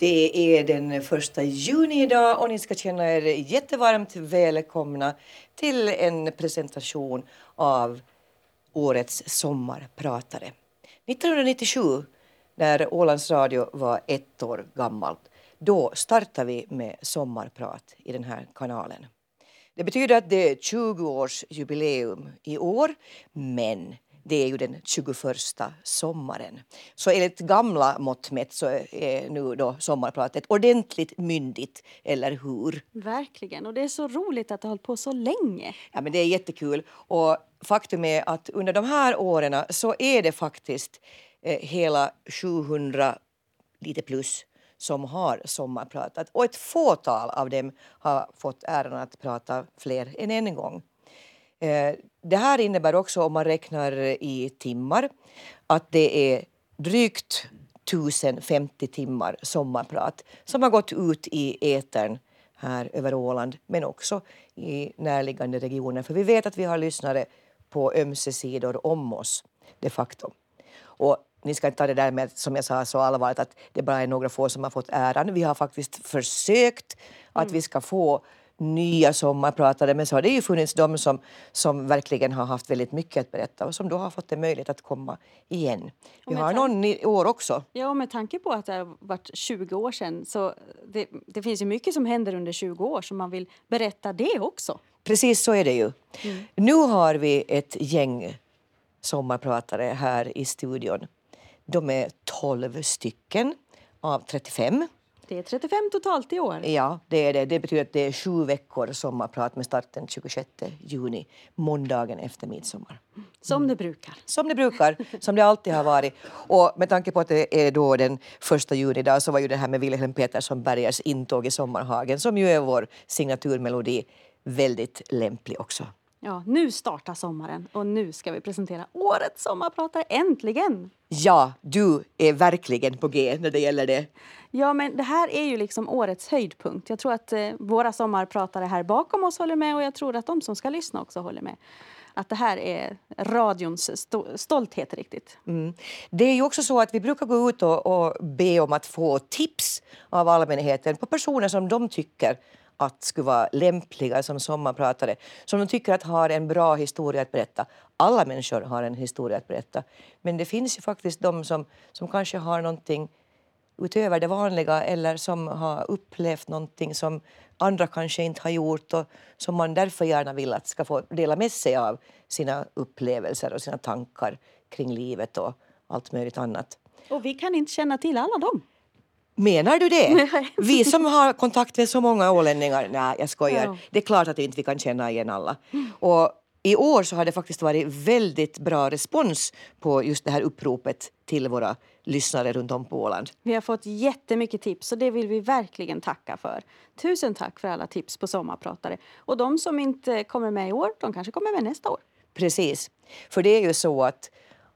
Det är den första juni idag och ni ska känna er jättevarmt välkomna till en presentation av årets sommarpratare. 1997, när Ålands Radio var ett år gammalt, då startade vi med sommarprat i den här kanalen. Det betyder att det är 20-årsjubileum i år, men det är ju den 21 sommaren. Så enligt gamla mått mätt så är nu då sommarpratet ordentligt myndigt, eller hur? Verkligen, och det är så roligt att det har hållit på så länge. Ja, men det är jättekul. Och faktum är att under de här åren så är det faktiskt eh, hela 700, lite plus, som har sommarpratat. Och ett fåtal av dem har fått äran att prata fler än en gång. Eh, det här innebär också, om man räknar i timmar, att det är drygt 1050 timmar sommarprat som har gått ut i etern här över Åland men också i närliggande regioner. För vi vet att vi har lyssnare på ömse sidor om oss de facto. Och ni ska inte ta det där med, som jag sa, så allvarligt att det bara är några få som har fått äran. Vi har faktiskt försökt att mm. vi ska få nya sommarpratare men så har det ju funnits de som, som verkligen har haft väldigt mycket att berätta och som då har fått en möjlighet att komma igen. Vi har någon i år också. Ja, och med tanke på att det har varit 20 år sedan så det, det finns ju mycket som händer under 20 år så man vill berätta det också. Precis så är det ju. Mm. Nu har vi ett gäng sommarpratare här i studion. De är 12 stycken av 35. Det är 35 totalt i år. Ja, det är det. Det betyder att det är sju veckor sommarprat med start den 26 juni, måndagen efter midsommar. Som det brukar. Som det brukar, som det alltid har varit. Och med tanke på att det är då den första juni idag så var ju det här med Wilhelm Petersson Bergers intåg i Sommarhagen som ju är vår signaturmelodi väldigt lämplig också. Ja, nu startar sommaren och nu ska vi presentera årets sommarpratare, äntligen! Ja, du är verkligen på G när det gäller det. Ja, men det här är ju liksom årets höjdpunkt. Jag tror att eh, våra sommarpratare här bakom oss håller med och jag tror att de som ska lyssna också håller med. Att det här är radions sto stolthet riktigt. Mm. Det är ju också så att vi brukar gå ut och, och be om att få tips av allmänheten på personer som de tycker att skulle vara lämpliga som sommarpratare, som de tycker att har en bra historia att berätta. Alla människor har en historia att berätta, men det finns ju faktiskt de som, som kanske har någonting utöver det vanliga eller som har upplevt någonting som andra kanske inte har gjort och som man därför gärna vill att ska få dela med sig av sina upplevelser och sina tankar kring livet och allt möjligt annat. Och vi kan inte känna till alla dem. Menar du det? Vi som har kontakt med så många ålänningar. Nej, jag skojar. Ja. Det är klart att inte vi kan känna igen alla. Och i år så har det faktiskt varit väldigt bra respons på just det här uppropet till våra lyssnare runt om på Åland. Vi har fått jättemycket tips och det vill vi verkligen tacka för. Tusen tack för alla tips på sommarpratare. Och de som inte kommer med i år, de kanske kommer med nästa år. Precis. För det är ju så att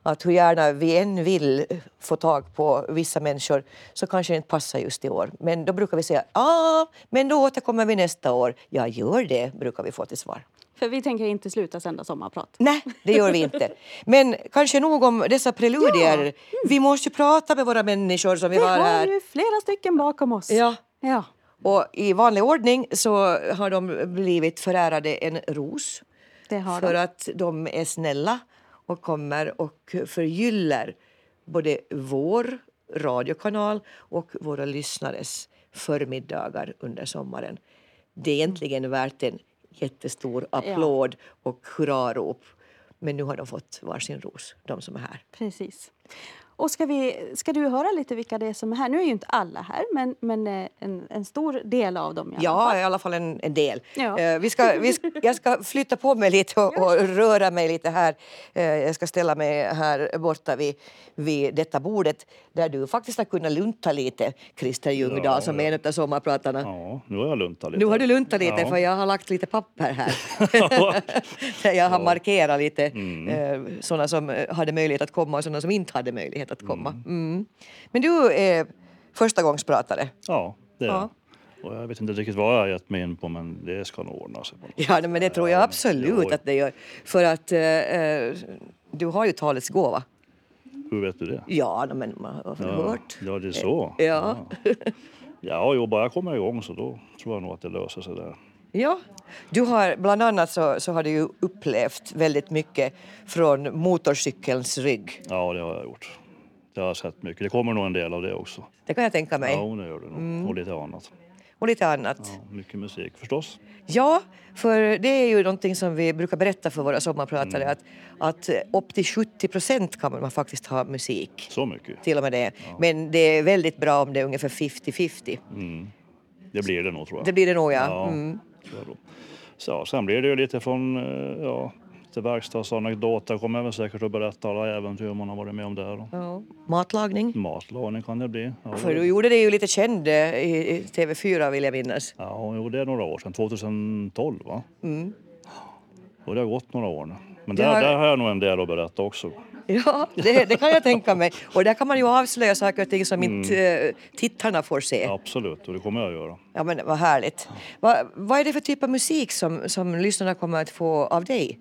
att hur gärna vi än vill få tag på vissa människor så kanske det inte passar just i år. Men då brukar vi säga ah, men då återkommer vi nästa år. Ja, gör det, brukar vi få till svar. För vi tänker inte sluta sända sommarprat. Nej, det gör vi inte. Men kanske nog om dessa preludier. Ja. Mm. Vi måste ju prata med våra människor som vi, vi har här. Vi har ju flera stycken bakom oss. Ja. ja. Och i vanlig ordning så har de blivit förärade en ros. För de. att de är snälla och kommer och förgyller både vår radiokanal och våra lyssnares förmiddagar under sommaren. Det är egentligen värt en jättestor applåd och hurrarop. Men nu har de fått varsin ros, de som är här. Precis. Och ska, vi, ska du höra lite vilka det är som är här? Nu är ju inte alla här, men, men eh, en, en stor del av dem i ja, fall. i alla fall en, en del. Ja. Uh, vi ska, vi ska, jag ska flytta på mig lite och, och röra mig lite här. Uh, jag ska ställa mig här borta vid, vid detta bordet där du faktiskt har kunnat lunta lite, Christer Ljungdahl, ja, som är en av sommarpratarna. Ja, nu har jag luntat lite. Nu har du luntat lite, ja. för jag har lagt lite papper här. jag har markerat lite mm. uh, sådana som hade möjlighet att komma och sådana som inte hade möjlighet att komma. Mm. mm. Men du är förstagångspratare. Ja, det är ja. Och jag vet inte riktigt vad jag har gett mig in på men det ska nog ordna sig. Ja, men det tror jag absolut att det gör. För att äh, du har ju talets gåva. Hur vet du det? Ja, men man har Ja, hört. ja det är så. Ja. Ja, jo, bara jag kommer igång så då tror jag nog att det löser sig där. Ja, du har bland annat så, så har du ju upplevt väldigt mycket från motorcykelns rygg. Ja, det har jag gjort. Det har jag sett mycket. Det kommer nog en del av det också. Det kan jag tänka mig. Ja, det gör det nog. Och lite annat. Och lite annat. Ja, mycket musik förstås. Ja, för det är ju någonting som vi brukar berätta för våra sommarpratare att, att upp till 70 procent kan man faktiskt ha musik. Så mycket. Till och med det. Men det är väldigt bra om det är ungefär 50-50. Mm. Det blir det nog tror jag. Det blir det nog ja. Ja, Mm. Så, sen blir det ju lite från eh, lite verkstadsanekdoter. Kommer väl säkert att berätta alla äventyr man har varit med om där. Ja. Matlagning. matlagning kan det bli. Ja, För du gjorde det ju lite känd eh, i, i TV4 vill jag minnas. ja jo, det är några år sedan. 2012 va? Mm. Och det har gått några år nu. Men där, har- där har jag nog en del att berätta också. Ja, det, det kan jag tänka mig. Och där kan man ju avslöja saker och ting som inte eh, tittarna får se. Absolut, och det kommer jag att göra. Ja men vad härligt. Va, vad är det för typ av musik som, som lyssnarna kommer att få av dig?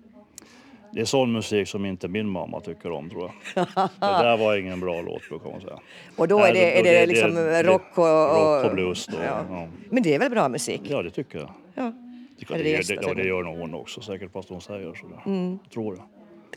Det är sån musik som inte min mamma tycker om tror jag. det där var ingen bra låt brukar man säga. Och då är Nej, det, är det, det- liksom det- rock och... rock och blues då, Ja. ja. Men det är väl bra musik? Ja, det tycker jag. Ja, Det, Är det bästa, ja, det gör nog hon också säkert fast hon säger sådär. Mm. Tror jag.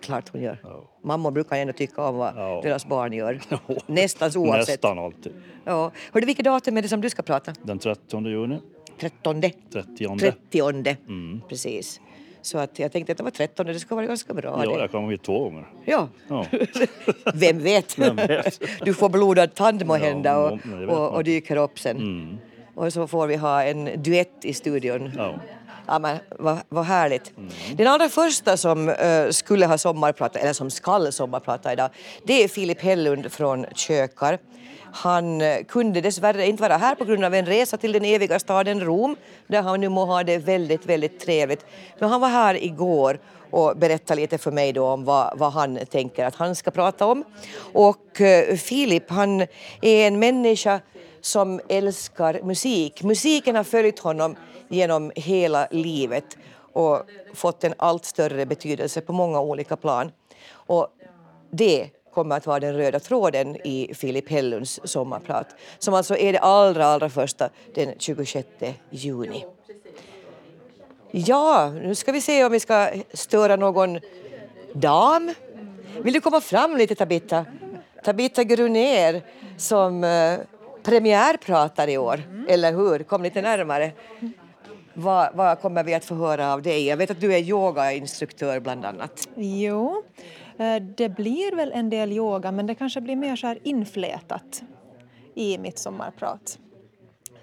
klart hon gör. Ja. Mammor brukar ändå tycka om vad Ja. deras barn gör. Nästan oavsett. Nästan alltid. Ja. Hördu, vilket datum är det som du ska prata? Den 30 juni. 13? 30. 30. Mm. Precis. Så att jag tänkte att det var 13, det ska vara ganska bra. Ja, det. jag hit två gånger. ja. Ja. Vem vet? vet? Du får blodad tand må hända och, och, och dyker upp sen. Mm. Och så får vi ha en duett i studion. Ja. Ja, men vad, vad härligt. Den allra första som eh, skulle ha sommarprata, eller som skall sommarprata idag, det är Filip Hellund från Kökar. Han eh, kunde dessvärre inte vara här på grund av en resa till den eviga staden Rom, där han nu må ha det väldigt, väldigt trevligt. Men han var här igår och berättade lite för mig då om vad, vad han tänker att han ska prata om. Och eh, Filip, han är en människa som älskar musik. Musiken har följt honom genom hela livet och fått en allt större betydelse på många olika plan. Och det kommer att vara den röda tråden i Filip Hellunds sommarprat som alltså är det allra, allra första den 26 juni. Ja, nu ska vi se om vi ska störa någon dam. Vill du komma fram lite Tabita? Tabita Grunér som eh, premiärpratar i år, eller hur? Kom lite närmare. Vad, vad kommer vi att få höra av dig? Jag vet att du är yogainstruktör bland annat. Jo, det blir väl en del yoga men det kanske blir mer så här inflätat i mitt sommarprat.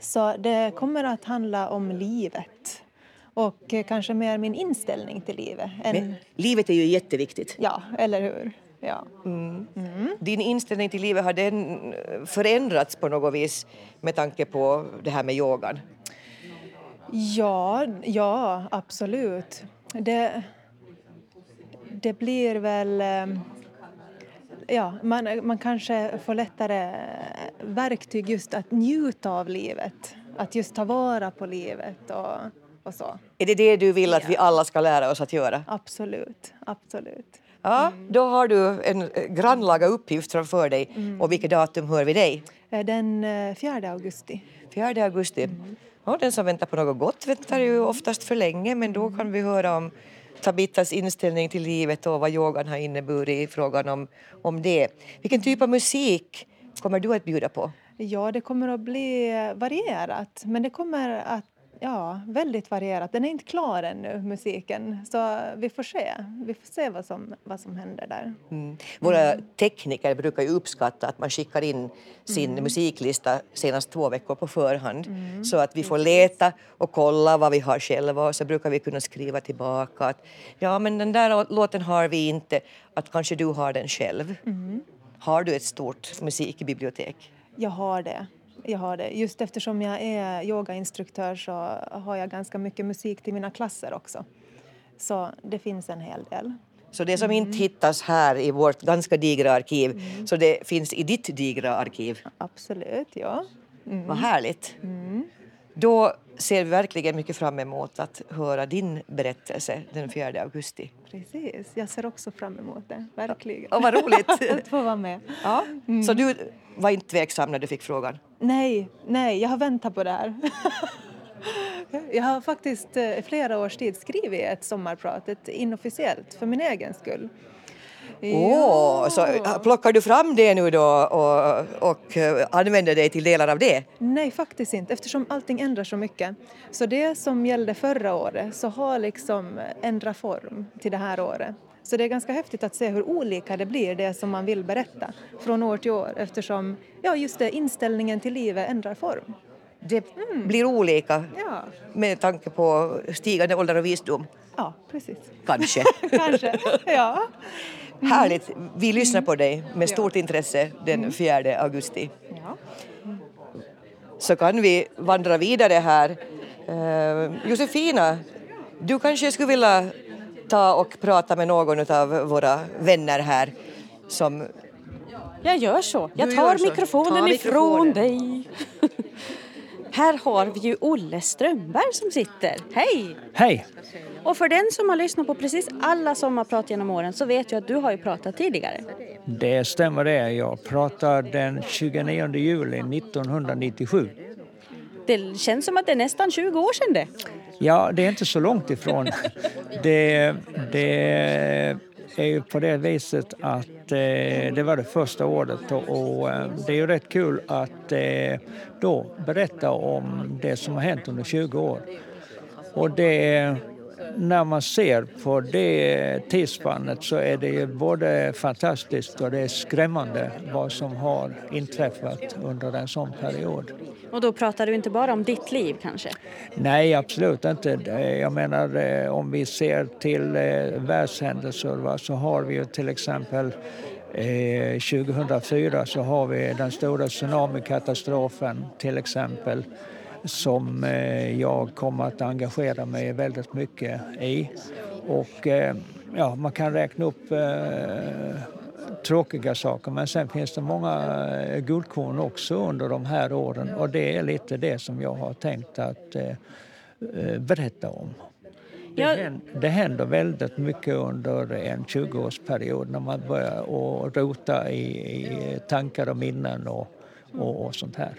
Så det kommer att handla om livet och eh, kanske mer min inställning till livet. Än, Men livet är ju jätteviktigt. ja, eller hur? Ja. Din inställning till livet, har den förändrats på något vis med tanke på det här med yogan? Ja, ja, absolut. Det, det blir väl... eh, Ja, man, man kanske får lättare verktyg just att njuta av livet. Att just ta vara på livet och, och så. Är det det du vill att vi alla ska lära oss att göra? Absolut, absolut. Ja, då har du en eh, grannlaga uppgift framför dig. Och vilket datum hör vi dig? Eh, Den eh, 4 augusti. 4 augusti. Ja, den som väntar på något gott väntar ju oftast för länge men då kan vi höra om Tabitas inställning till livet och vad yogan har inneburit i frågan om, om det. Vilken typ av musik kommer du att bjuda på? Ja, det kommer att bli varierat, men det kommer att Ja, väldigt varierat. Den är inte klar ännu, musiken. Så vi får se. Vi får se vad som, vad som händer där. Mm. Våra tekniker brukar ju uppskatta att man skickar in sin musiklista senast två veckor på förhand så att vi får leta och kolla vad vi har själva och så brukar vi kunna skriva tillbaka att ja men den där låten har vi inte, att kanske du har den själv. Har du ett stort musikbibliotek? Jag har det. Jag har det. Just eftersom jag är yogainstruktör så har jag ganska mycket musik till mina klasser också. Så det finns en hel del. Så det som inte hittas här i vårt ganska digra arkiv, så det finns i ditt digra arkiv. Absolut, ja. Vad härligt. Då ser vi verkligen mycket fram emot att höra din berättelse den 4 augusti. Precis, jag ser också fram emot det, verkligen. Och vad roligt! att få vara med. ja. Så du var inte tveksam när du fick frågan? Nej, nej, jag har väntat på det här. jag har faktiskt i flera års tid skrivit ett sommarprat, ett inofficiellt, för min egen skull. Åh, oh, så plockar du fram det nu då och, och använder dig till delar av det? Nej, faktiskt inte, eftersom allting ändrar så mycket. Så det som gällde förra året så har liksom ändrat form till det här året. Så det är ganska häftigt att se hur olika det blir, det som man vill berätta, från år till år eftersom ja, just det, inställningen till livet ändrar form. Det mm. blir olika ja. med tanke på stigande ålder och visdom? Ja, precis. Kanske. Kanske, ja. Mm. Härligt. Vi lyssnar på dig med stort intresse den 4 mm. augusti. Så kan vi vandra vidare här. Uh, Josefina, du kanske skulle vilja ta och prata med någon av våra vänner här som... Jag gör så. Jag tar mikrofonen Ta ifrån dig. här har vi ju Olle Strömberg som sitter. Hej! Hej! Och för den som har lyssnat på precis alla sommarprat genom åren så vet jag att du har ju pratat tidigare. Det stämmer det. Jag pratade den 29 juli 1997. Det känns som att det är nästan 20 år sedan det. Ja, det är inte så långt ifrån. det, det är ju på det viset att eh, det var det första året och, och eh, det är ju rätt kul att eh, då berätta om det som har hänt under 20 år. Och det när man ser på det tidsspannet så är det ju både fantastiskt och det är skrämmande vad som har inträffat under en sån period. Och då pratar du inte bara om ditt liv kanske? Nej, absolut inte. Jag menar eh, om vi ser till eh, världshändelser så har vi ju till exempel 2004 eh, så har vi den stora tsunamikatastrofen till exempel som eh, jag kommer att engagera mig väldigt mycket i. Och eh, ja, man kan räkna upp eh, tråkiga saker men sen finns det många guldkorn också under de här åren och det är lite det som jag har tänkt att berätta om. Det, händer, det händer väldigt mycket under en 20-årsperiod när man börjar att rota i, i tankar och minnen och, och, och sånt här.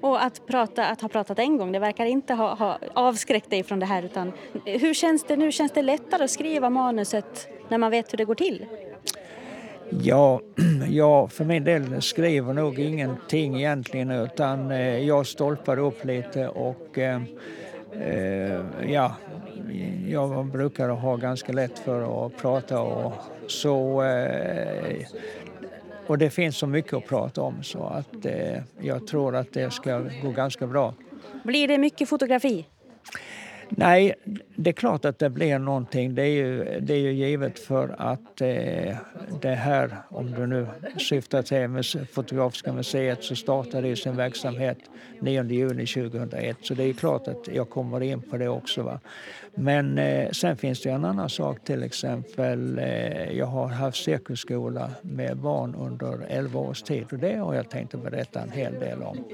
Och att, prata, att ha pratat en gång, det verkar inte ha, ha avskräckt dig från det här. Utan, hur känns det nu? Känns det lättare att skriva manuset när man vet hur det går till? Ja, jag för min del skriver nog ingenting egentligen utan eh, jag stolpar upp lite och eh, eh, ja, jag brukar ha ganska lätt för att prata och så eh, och det finns så mycket att prata om så att eh, jag tror att det ska gå ganska bra. Blir det mycket fotografi? Nej, det är klart att det blir någonting. Det är ju, det är ju givet för att eh, det här, om du nu syftar till Fotografiska museet, så startade ju sin verksamhet 9 juni 2001. Så det är klart att jag kommer in på det också. Va? Men eh, sen finns det en annan sak, till exempel eh, jag har haft cirkusskola med barn under 11 års tid och det har jag tänkt att berätta en hel del om.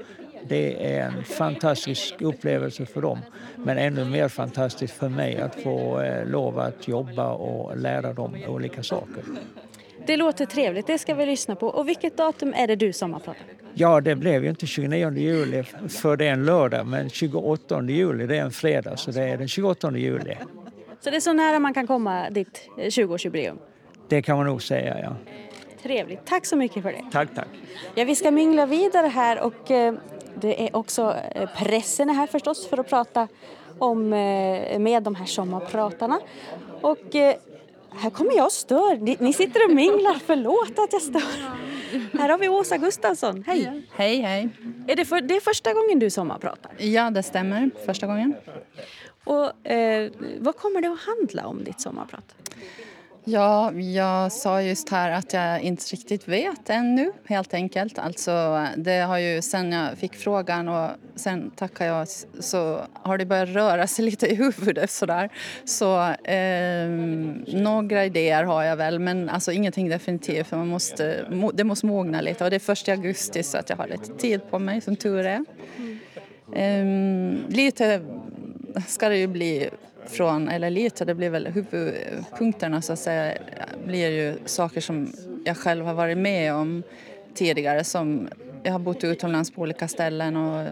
Det är en fantastisk upplevelse för dem men ännu mer fantastiskt för mig att få eh, lov att jobba och lära dem olika saker. Det låter trevligt, det ska vi lyssna på. Och vilket datum är det du sommarpratar? Ja, det blev ju inte 29 juli för det är en lördag, men 28 juli det är en fredag, så det är den 28 juli. Så det är så nära man kan komma ditt 20-årsjubileum? Det kan man nog säga, ja. Trevligt. Tack så mycket för det. Tack, tack. Ja, vi ska mingla vidare här och eh, det är också eh, pressen är här förstås för att prata om, eh, med de här sommarpratarna. Och här kommer jag och stör. Ni, ni sitter och minglar, förlåt att jag stör. Här har vi Åsa Gustafsson, hej! Hej, hej. Är det, för, det är första gången du sommarpratar? Ja, det stämmer. Första gången. Och eh, vad kommer det att handla om, ditt sommarprat? Ja, jag sa just här att jag inte riktigt vet ännu, helt enkelt. Alltså, det har ju, sen jag fick frågan och sen tackade jag så har det börjat röra sig lite i huvudet sådär. Så eh, några idéer har jag väl, men alltså ingenting definitivt. För man måste, det måste mogna lite och det är första augusti så att jag har lite tid på mig, som tur är. Ehm, lite ska det ju bli från, eller lite, det blir väl huvudpunkterna så att säga, blir ju saker som jag själv har varit med om tidigare som jag har bott utomlands på olika ställen och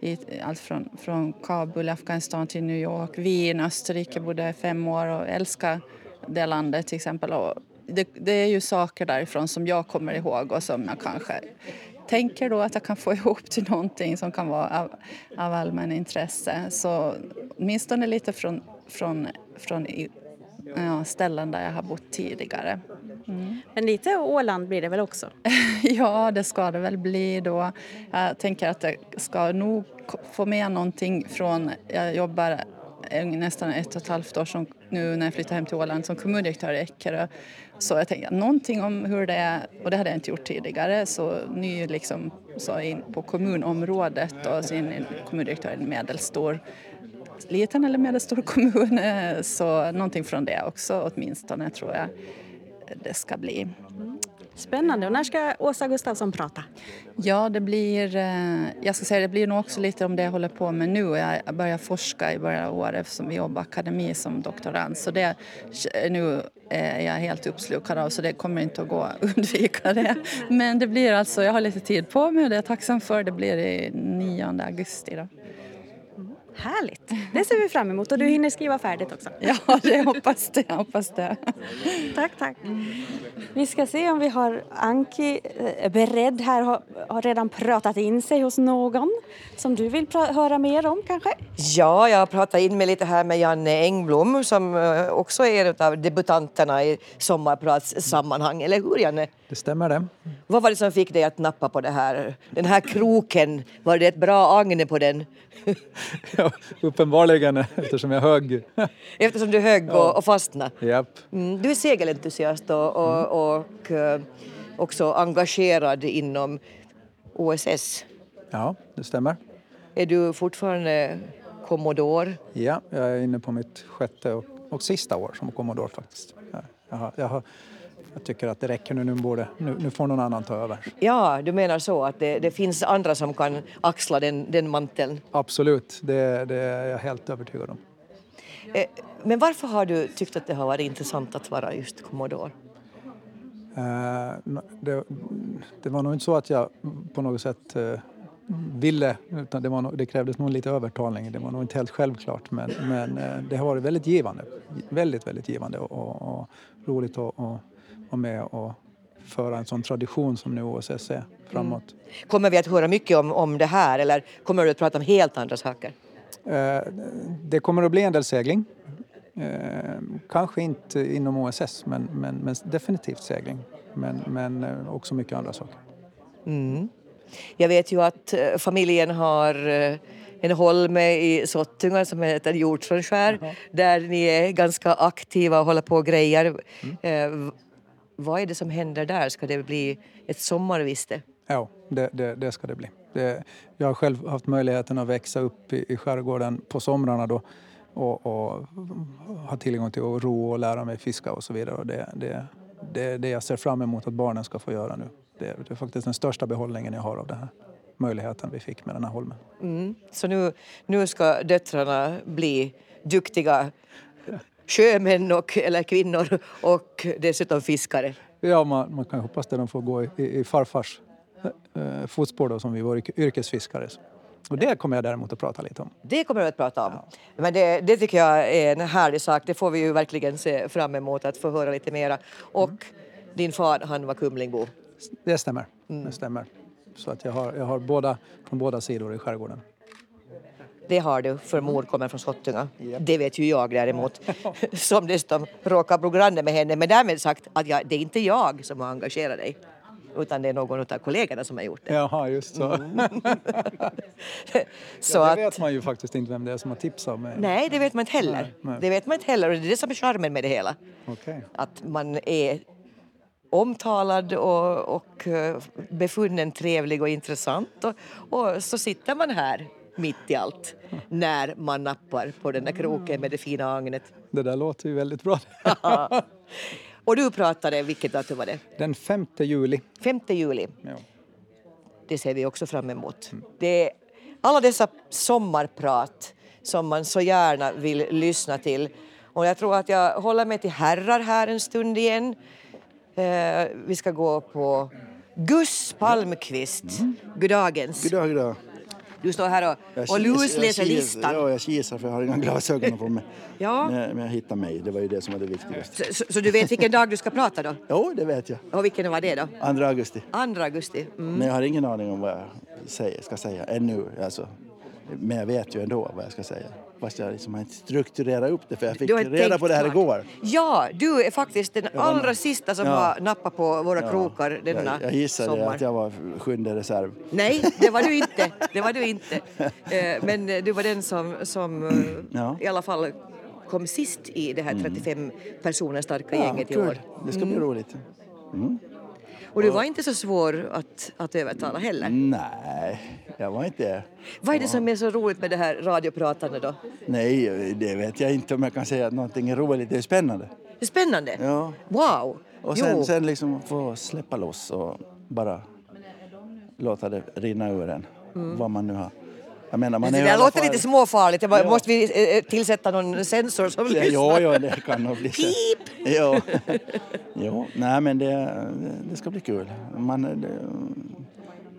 i, allt från, från Kabul, Afghanistan till New York, Wien, Österrike bodde i fem år och älskar det landet till exempel. Och det, det är ju saker därifrån som jag kommer ihåg och som jag kanske tänker då att jag kan få ihop till någonting som kan vara av, av allmän intresse. Så åtminstone lite från, från, från ja, ställen där jag har bott tidigare. Mm. Men lite Åland blir det väl också? ja, det ska det väl bli då. Jag tänker att jag ska nog få med någonting från... Jag jobbar nästan ett och ett halvt år som, nu när jag flyttar hem till Åland som kommundirektör i Eckerö. Så jag tänkte någonting om hur det är, och det hade jag inte gjort tidigare, så ny liksom, så in på kommunområdet och så in kommundirektör i en medelstor liten eller medelstor kommun. Eh, så någonting från det också åtminstone tror jag det ska bli. Spännande. Och när ska Åsa Gustafsson prata? Ja, det blir, eh, jag ska säga, det blir nog också lite om det jag håller på med nu. Jag börjar forska i början av året som vi jobbar akademi som doktorand. Så det, nu är jag helt uppslukad av så det kommer inte att gå att undvika det. Men det blir alltså, jag har lite tid på mig och det är jag tacksam för. Det blir i 9 augusti. Då. Härligt! Det ser vi fram emot och du hinner skriva färdigt också. Ja, det hoppas det. hoppas det. Tack, tack. Vi ska se om vi har Anki eh, beredd här, har, har redan pratat in sig hos någon som du vill höra mer om kanske? Ja, jag har pratat in mig lite här med Janne Engblom som eh, också är en av debutanterna i sommarpratssammanhang, eller hur Janne? Det stämmer det. Vad var det som fick dig att nappa på det här? Den här kroken, var det ett bra agne på den? ja, uppenbarligen eftersom jag högg. eftersom du högg och, och fastnade? Japp. Mm, du är segelentusiast och, och, mm. och uh, också engagerad inom OSS. Ja, det stämmer. Är du fortfarande kommodor? Ja, jag är inne på mitt sjätte och, och sista år som kommodor faktiskt. Jag har, jag har jag tycker att det räcker nu, nu, borde, nu, nu får någon annan ta över. Ja, du menar så att det, det finns andra som kan axla den, den manteln? Absolut, det, det är jag helt övertygad om. Eh, men varför har du tyckt att det har varit intressant att vara just kommodor? Eh, det, det, var nog inte så att jag på något sätt eh, ville, utan det, nog, det krävdes nog lite övertalning. Det var nog inte helt självklart, men, men det har varit väldigt givande. Väldigt, väldigt givande och, och, och roligt att vara med och föra en sån tradition som nu OSS är framåt. Mm. Kommer vi att höra mycket om, om det här eller kommer du att prata om helt andra saker? Eh, det kommer att bli en del segling. Eh, kanske inte inom OSS men, men, men definitivt segling. Men, men eh, också mycket andra saker. Mm. Jag vet ju att eh, familjen har eh, en holme i Sottunga som heter Hjortronskär där ni är ganska aktiva och håller på och grejer. Mm. Vad är det som händer där? Ska det bli ett sommarviste? Ja, det, det, det ska det bli. Det, jag har själv haft möjligheten att växa upp i, i skärgården på somrarna då och, och ha tillgång till att ro och lära mig fiska och så vidare. Och det, det, det, det jag ser fram emot att barnen ska få göra nu. Det, det är faktiskt den största behållningen jag har av den här möjligheten vi fick med den här holmen. Mm. Så nu, nu ska döttrarna bli duktiga sjömän och, eller kvinnor och dessutom fiskare. Ja, man, man kan hoppas att de får gå i, i farfars eh, fotspår då, som vi var yrkesfiskare. Och det kommer jag däremot att prata lite om. Det kommer du att prata om. Ja. Men det, det, tycker jag är en härlig sak. Det får vi ju verkligen se fram emot att få höra lite mera. Och mm. din far, han var kumlingbo. Det stämmer. Mm. Det stämmer. Så att jag har, jag har båda, från båda sidor i skärgården. Det har du, för mor kommer från Sottunga. Yep. Det vet ju jag däremot, som dessutom råkar bo granne med henne. Men därmed sagt att jag, det är inte jag som har engagerat dig utan det är någon av kollegorna som har gjort det. Jaha, just så. Mm. så ja, det vet man ju faktiskt inte vem det är som har tipsat mig. Nej, det vet man inte heller. Nej, nej. Det vet man inte heller och det är det som är charmen med det hela. Okay. Att man är omtalad och, och eh, befunnen trevlig och intressant och, och så sitter man här mitt i allt när man nappar på den där kroken med det fina agnet. Det där låter ju väldigt bra. och du pratade, vilket datum var det? Den 5 juli. 5 juli. Ja. Det ser vi också fram emot. Mm. Det alla dessa sommarprat som man så gärna vill lyssna till. Och jag tror att jag håller mig till herrar här en stund igen. Eh, vi ska gå på Gus Palmqvist. Goddagens. God dag, god dag. Du står här och, och lusläser listan. Ja, jag kisar för jag har inga glasögon på mig. Ja. Men, men jag hittar mig, det var ju det som var det viktigaste. Så, så, så du vet vilken dag du ska prata då? Jo, det vet jag. Och vilken var det då? 2 augusti. 2 augusti. Mm. Men jag har ingen aning om vad jag säger, ska säga ännu. Alltså, men jag vet ju ändå vad jag ska säga. Fast jag liksom har inte strukturerat upp det för jag fick reda på det här klart. igår. Ja, du är faktiskt den allra sista som Ja. har nappat på våra Ja. krokar denna Jag, jag gissade sommar. att jag var sjunde reserv. Nej, det var du inte. Det var du inte. Eh, Men eh, du var den som, som eh, Ja. Mm. i alla fall kom sist i det här 35 personer starka gänget i år. Det ska bli Mm. roligt. Och du var inte så svår att, att övertala heller. Nej, jag var inte... Vad är det som är så roligt med det här radiopratandet då? Nej, det vet jag inte om jag kan säga att någonting är roligt. Det är spännande. Det är spännande. Ja. Wow! Och sen, Jo. sen liksom få släppa loss och bara låta det rinna ur en. Vad man nu har. Jag menar, man det där låter lite småfarligt. Ja. Måste vi eh, tillsätta någon sensor som Ja, lyssnar? Jo, jo, det kan nog bli så. Pip! Jo. jo, nej men det, det ska bli kul. Man, det,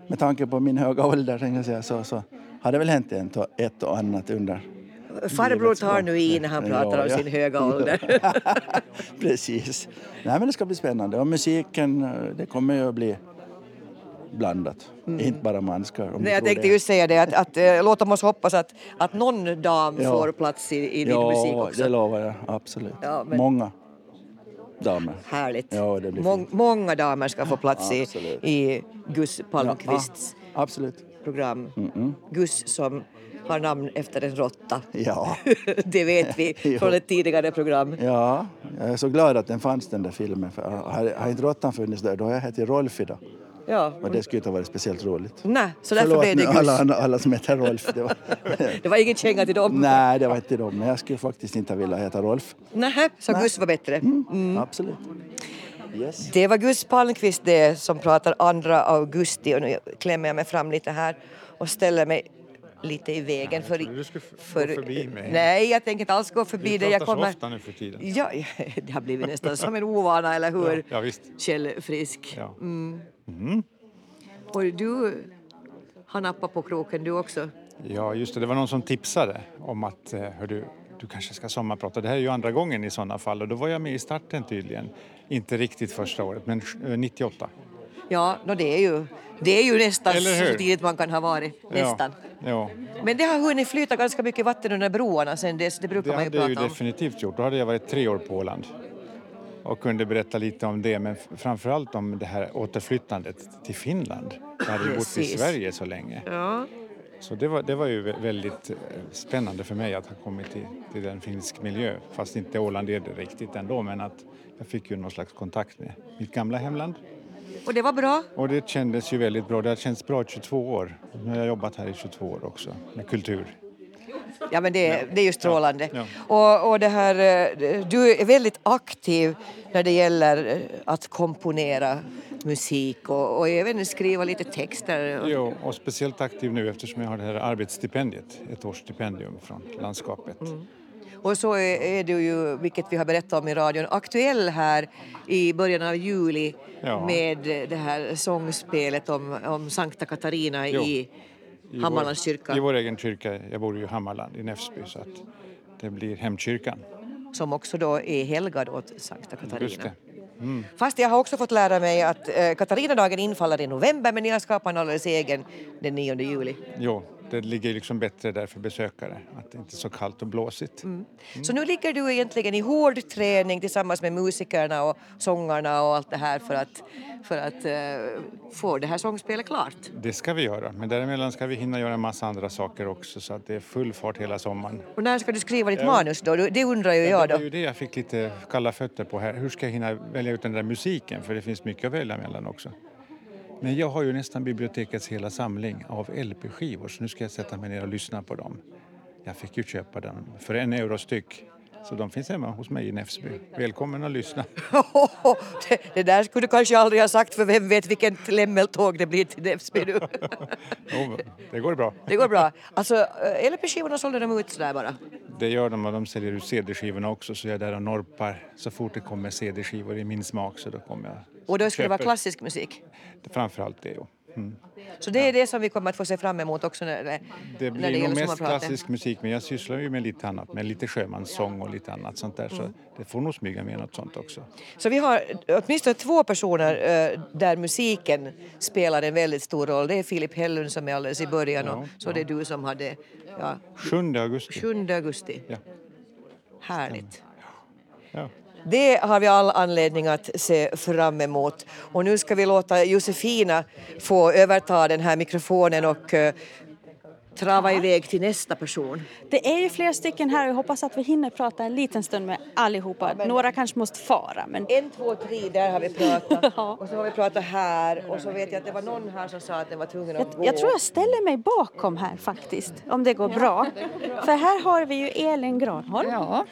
med tanke på min höga ålder jag säga, så, så har det väl hänt och, ett och annat under Farbror tar nu i när han pratar Ja, om ja. sin höga ålder. Precis. Nej men det ska bli spännande. Och musiken, det kommer ju att bli blandat. Inte bara manskar. Nej, jag tänkte det. just säga det, att, att eh, låt oss hoppas att, att någon dam Ja. får plats i, i din musik Ja, också. det lovar jag. Absolut. Ja, men- Många damer. Härligt. Ja, det blir Mång- många damer ska få plats i, i Gus Palmqvists Ja, absolut. program. Gus som har namn efter en råtta. Ja. det vet vi från ett tidigare program. ja, jag är så glad att den fanns den där filmen. För har, har inte råttan funnits där, då har jag hetat Rolf idag. Ja. Och det skulle inte ha varit speciellt roligt. Nej, så därför Förlåt blev det Gus. alla, alla som heter Rolf. Det var, Det var ingen känga till dem. nej, det var inte dem. Men jag skulle faktiskt inte vilja heta Rolf. Nähä, så Gus var bättre. Mm. Absolut. Yes. Det var Gus Palmqvist det som pratar 2 augusti och nu klämmer jag mig fram lite här och ställer mig lite i vägen för... trodde du skulle för gå förbi mig. Nej, jag tänker inte alls gå förbi dig. Jag pratar så kommer... ofta nu för tiden. Ja, det har blivit nästan som en ovana, eller hur? Ja, ja, visst. Kjell Frisk. Ja. Och du har nappat på kroken du också. Ja, just det. Det var någon som tipsade om att eh, hör du, du kanske ska sommarprata. Det här är ju andra gången i sådana fall och då var jag med i starten tydligen. Inte riktigt första året, men eh, 98. Ja, no, det, är ju, det är ju nästan så tidigt man kan ha varit. Nästan. Ja, ja. Men det har hunnit flyta ganska mycket vatten under broarna sen dess. Det brukar det man ju hade prata om. definitivt gjort. Då hade jag varit tre år på Åland och kunde berätta lite om det, men framförallt om det här återflyttandet till Finland. Jag hade ju bott i. Sverige så länge. Ja. Så det var, det var ju vä- väldigt eh, spännande för mig att ha kommit till, till en finsk miljö. Fast inte Åland är det riktigt ändå, men att jag fick ju någon slags kontakt med mitt gamla hemland. Och det var bra. Och det kändes ju väldigt bra. Det har känts bra i 22 år. Nu har jag jobbat här i 22 år också med kultur. Ja, men det, det är ju strålande. Ja. Och, och det här, eh, du är väldigt aktiv när det gäller eh, att komponera musik och, och även skriva lite texter. Jo, och speciellt aktiv nu eftersom jag har det här arbetsstipendiet, ett årsstipendium från landskapet. Och så är, är du ju, vilket vi har berättat om i radion, aktuell här i början av juli Ja. med det här sångspelet om, om Sankta Katarina Jo. i I Hammarlands kyrka. I vår egen kyrka, jag bor ju i Hammarland i Näfsby så att det blir hemkyrkan. som också då är helgad åt Sankta Katarina. Det. Fast jag har också fått lära mig att eh, Katarinadagen infaller i november men ni har skapat en alldeles egen den 9 juli. Jo, det ligger liksom bättre där för besökare, att det inte är så kallt och blåsigt. Så nu ligger du egentligen i hård träning tillsammans med musikerna och sångarna och allt det här för att, för att eh, få det här sångspelet klart. Det ska vi göra, men däremellan ska vi hinna göra en massa andra saker också så att det är full fart hela sommaren. Och när ska du skriva ditt manus då? Det undrar ju jag det var då. ju det jag fick lite kalla fötter på här. Hur ska jag hinna välja ut den där musiken? För det finns mycket att välja mellan också. Men jag har ju nästan bibliotekets hela samling av LP-skivor så nu ska jag sätta mig ner och lyssna på dem. Jag fick ju köpa den för en euro styck Så de finns hemma hos mig i Näfsby. Välkommen att lyssna. det, det där skulle du kanske aldrig ha sagt för vem vet vilket lämmeltåg det blir till Näsby nu. Jo, det går bra. Det går bra. Alltså eh, LP-skivorna sålde de ut sådär bara? Det gör de och de säljer ut CD-skivorna också så jag är där och norpar så fort det kommer CD-skivor i min smak så då kommer jag. Och då skulle det vara klassisk musik? Framförallt det, ja. Mm. Så det är det som vi kommer att få se fram emot också när det, Det när blir nog gäller mest klassisk musik men jag sysslar ju med lite annat, med lite sjömanssång och lite annat sånt där så Mm. det får nog smyga med något sånt också. Så vi har åtminstone två personer eh, där musiken spelar en väldigt stor roll. Det är Filip Hellund som är alldeles i början och så det är du som hade ja, 7 augusti. 7 augusti. Ja. Härligt. Ja. Det har vi all anledning att se fram emot. Och nu ska vi låta Josefina få överta den här mikrofonen och eh, trava iväg till nästa person. Det är ju flera stycken här och jag hoppas att vi hinner prata en liten stund med allihopa. Några kanske måste fara men En, två, tre, där har vi pratat. Och så har vi pratat här och så vet jag att det var någon här som sa att den var tvungen att gå. jag tror jag ställer mig bakom här faktiskt, om det går bra. För här har vi ju Elin Granholm. Ja,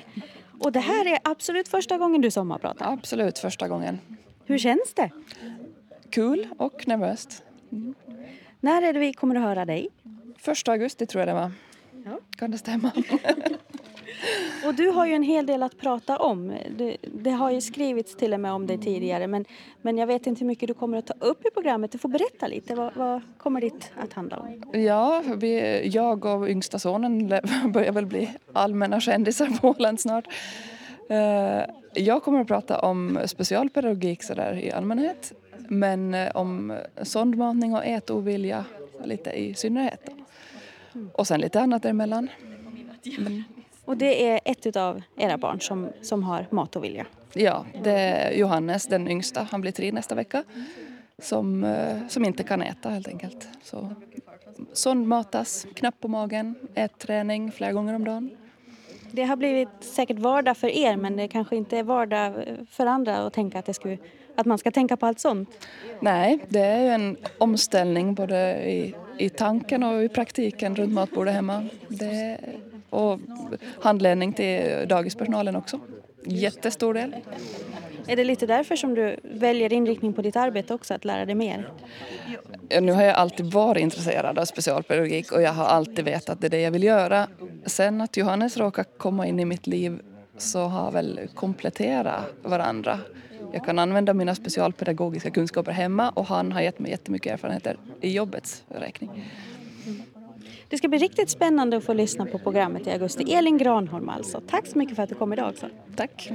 Och det här är absolut första gången du sommarpratar. absolut första gången. Hur känns det? Kul och nervöst. När är det vi kommer att höra dig? Första augusti tror jag det var. Kan det stämma? Och du har ju en hel del att prata om. Det, det har ju skrivits till och med om dig tidigare men, men jag vet inte hur mycket du kommer att ta upp i programmet. Du får berätta lite. Vad, vad kommer ditt att handla om? Ja, vi, jag och yngsta sonen börjar väl bli allmänna kändisar på Åland snart. Eh, Jag kommer att prata om specialpedagogik sådär i allmänhet men eh, om sondmatning och ätovilja lite i synnerhet. Då. Och sen lite annat däremellan. Och det är ett av era barn som, som har matovilja. Ja, det är Johannes, den yngsta, han blir tre nästa vecka, som, eh, som inte kan äta helt enkelt. Så sondmatas, knapp på magen, ätträning flera gånger om dagen. Det har blivit säkert vardag för er men det kanske inte är vardag för andra att tänka att, det skulle, att man ska tänka på allt sånt. Nej, det är ju en omställning både i, i tanken och i praktiken runt matbordet hemma. Det, och handledning till dagispersonalen också. Jättestor del. Är det lite därför som du väljer inriktning på ditt arbete också, att lära dig mer? Ja, nu har jag alltid varit intresserad av specialpedagogik och jag har alltid vetat att det är det jag vill göra. Sen att Johannes råkar komma in i mitt liv så har väl kompletterat varandra. Jag kan använda mina specialpedagogiska kunskaper hemma och han har gett mig jättemycket erfarenheter i jobbets räkning. Det ska bli riktigt spännande att få lyssna på programmet i augusti. Elin Granholm alltså. Tack så mycket för att du kom idag också. Tack.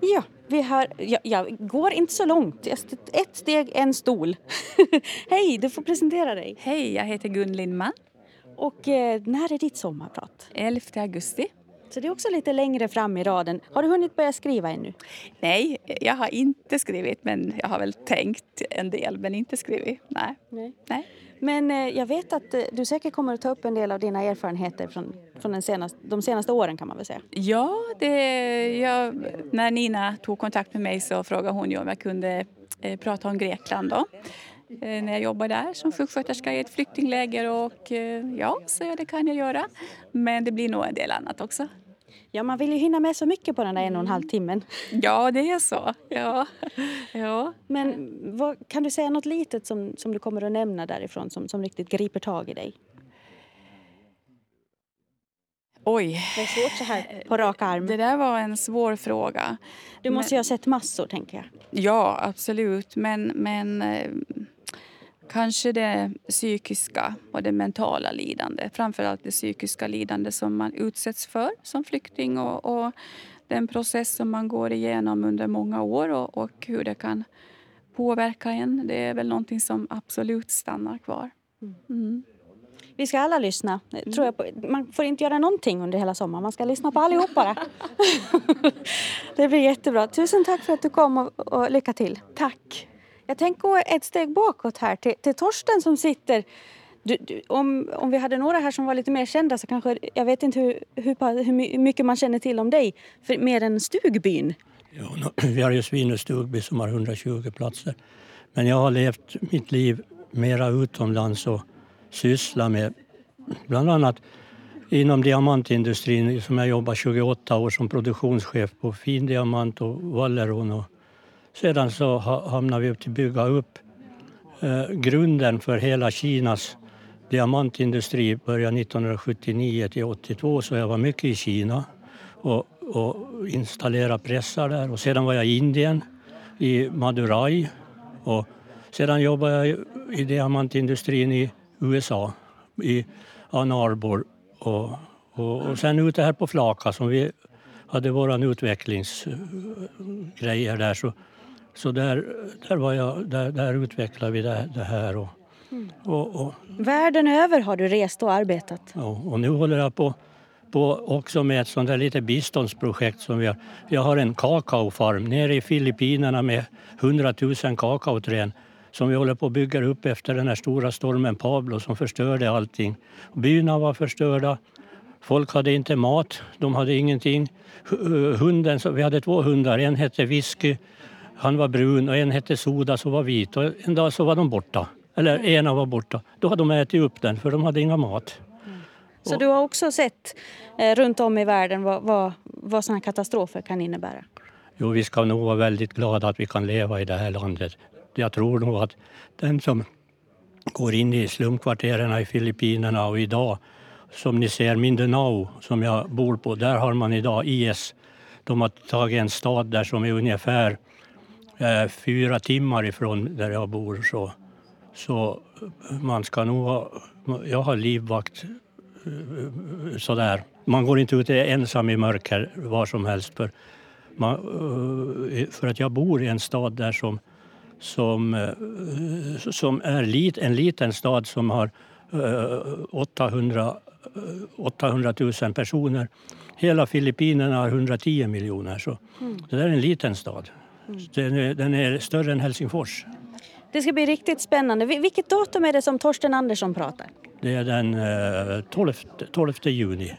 Ja, vi har, jag, jag går inte så långt. Ett steg, en stol. Hej, du får presentera dig. Hej, jag heter Gun Lindman. Och eh, när är ditt sommarprat? 11 augusti. Så det är också lite längre fram i raden. Har du hunnit börja skriva ännu? Nej, jag har inte skrivit men jag har väl tänkt en del men inte skrivit. Nej. Nej. Nej. Men eh, jag vet att eh, du säkert kommer att ta upp en del av dina erfarenheter från, från den senaste, de senaste åren kan man väl säga. Ja, det, jag, när Nina tog kontakt med mig så frågade hon ju om jag kunde eh, prata om Grekland då. När jag jobbade där som sjuksköterska i ett flyktingläger och ja, så det kan jag göra. Men det blir nog en del annat också. Ja, man vill ju hinna med så mycket på den där en och en halv timmen. Ja, det är så. Ja. ja. Men vad, kan du säga något litet som, som du kommer att nämna därifrån som, som riktigt griper tag i dig? Oj. Det är svårt så här på rak arm. Det där var en svår fråga. Du måste Men- ju ha sett massor, tänker jag. Ja, absolut. Men, men eh, kanske det psykiska och det mentala lidande. Framförallt det psykiska lidande som man utsätts för som flykting och, och den process som man går igenom under många år och, och hur det kan påverka en. Det är väl någonting som absolut stannar kvar. Mm. Vi ska alla lyssna. Tror jag på. Man får inte göra någonting under hela sommaren. Man ska lyssna på allihop bara. det blir jättebra. Tusen tack för att du kom och, och lycka till. Tack. Jag tänker gå ett steg bakåt här till, till Torsten som sitter du, du, om, om vi hade några här som var lite mer kända så kanske, jag vet inte hur, hur, hur mycket man känner till om dig, för mer än Stugbyn. Ja, vi har ju Svin och Stugby som har 120 platser. Men jag har levt mitt liv mera utomlands och sysslat med bland annat inom diamantindustrin som jag jobbat 28 år som produktionschef på findiamant och Valleron. Och sedan så hamnade vi upp till att bygga upp eh, grunden för hela Kinas diamantindustri började 1979 till 82 så jag var mycket i Kina och, och installerade pressar där. Och sedan var jag i Indien, i Madurai. Och sedan jobbade jag i- diamantindustrin i USA, i Ann Arbor. Och, och, och sen ute här på Flaka som vi hade vår utvecklingsgrejer där. Så, så där, där, var jag, där, där utvecklade vi det, det här. Och, och, och, Världen över har du rest och arbetat. Ja, och nu håller jag på, på också med ett sånt där lite biståndsprojekt som vi har. Jag har en kakaofarm nere i Filippinerna med 100 000 kakaoträd som vi håller på att bygga upp efter den här stora stormen Pablo som förstörde allting. Byarna var förstörda. Folk hade inte mat, de hade ingenting. Hu- Hunden, vi hade två hundar, en hette Whisky, han var brun och en hette Soda som var vit. Och en dag så var de borta, eller ena var borta. Då hade de ätit upp den för de hade inga mat. Så du har också sett eh, runt om i världen vad, vad, vad sådana katastrofer kan innebära? Jo, vi ska nog vara väldigt glada att vi kan leva i det här landet. Jag tror nog att den som går in i slumkvarteren i Filippinerna och idag, som ni ser Mindanao som jag bor på, där har man idag IS. De har tagit en stad där som är ungefär eh, fyra timmar ifrån där jag bor. Så, så man ska nog ha, jag har livvakt eh, sådär. Man går inte ut ensam i mörker var som helst. För man, eh, för att jag bor i en stad där som, som, som är lit, en liten stad som har eh, 800, eh, 800 000 personer. Hela Filippinerna har 110 miljoner. Så det där är en liten stad. Den är, den är större än Helsingfors. Det ska bli riktigt spännande. Vil- Vilket datum är det som Torsten Andersson pratar? Det är den eh, 12, 12 juni.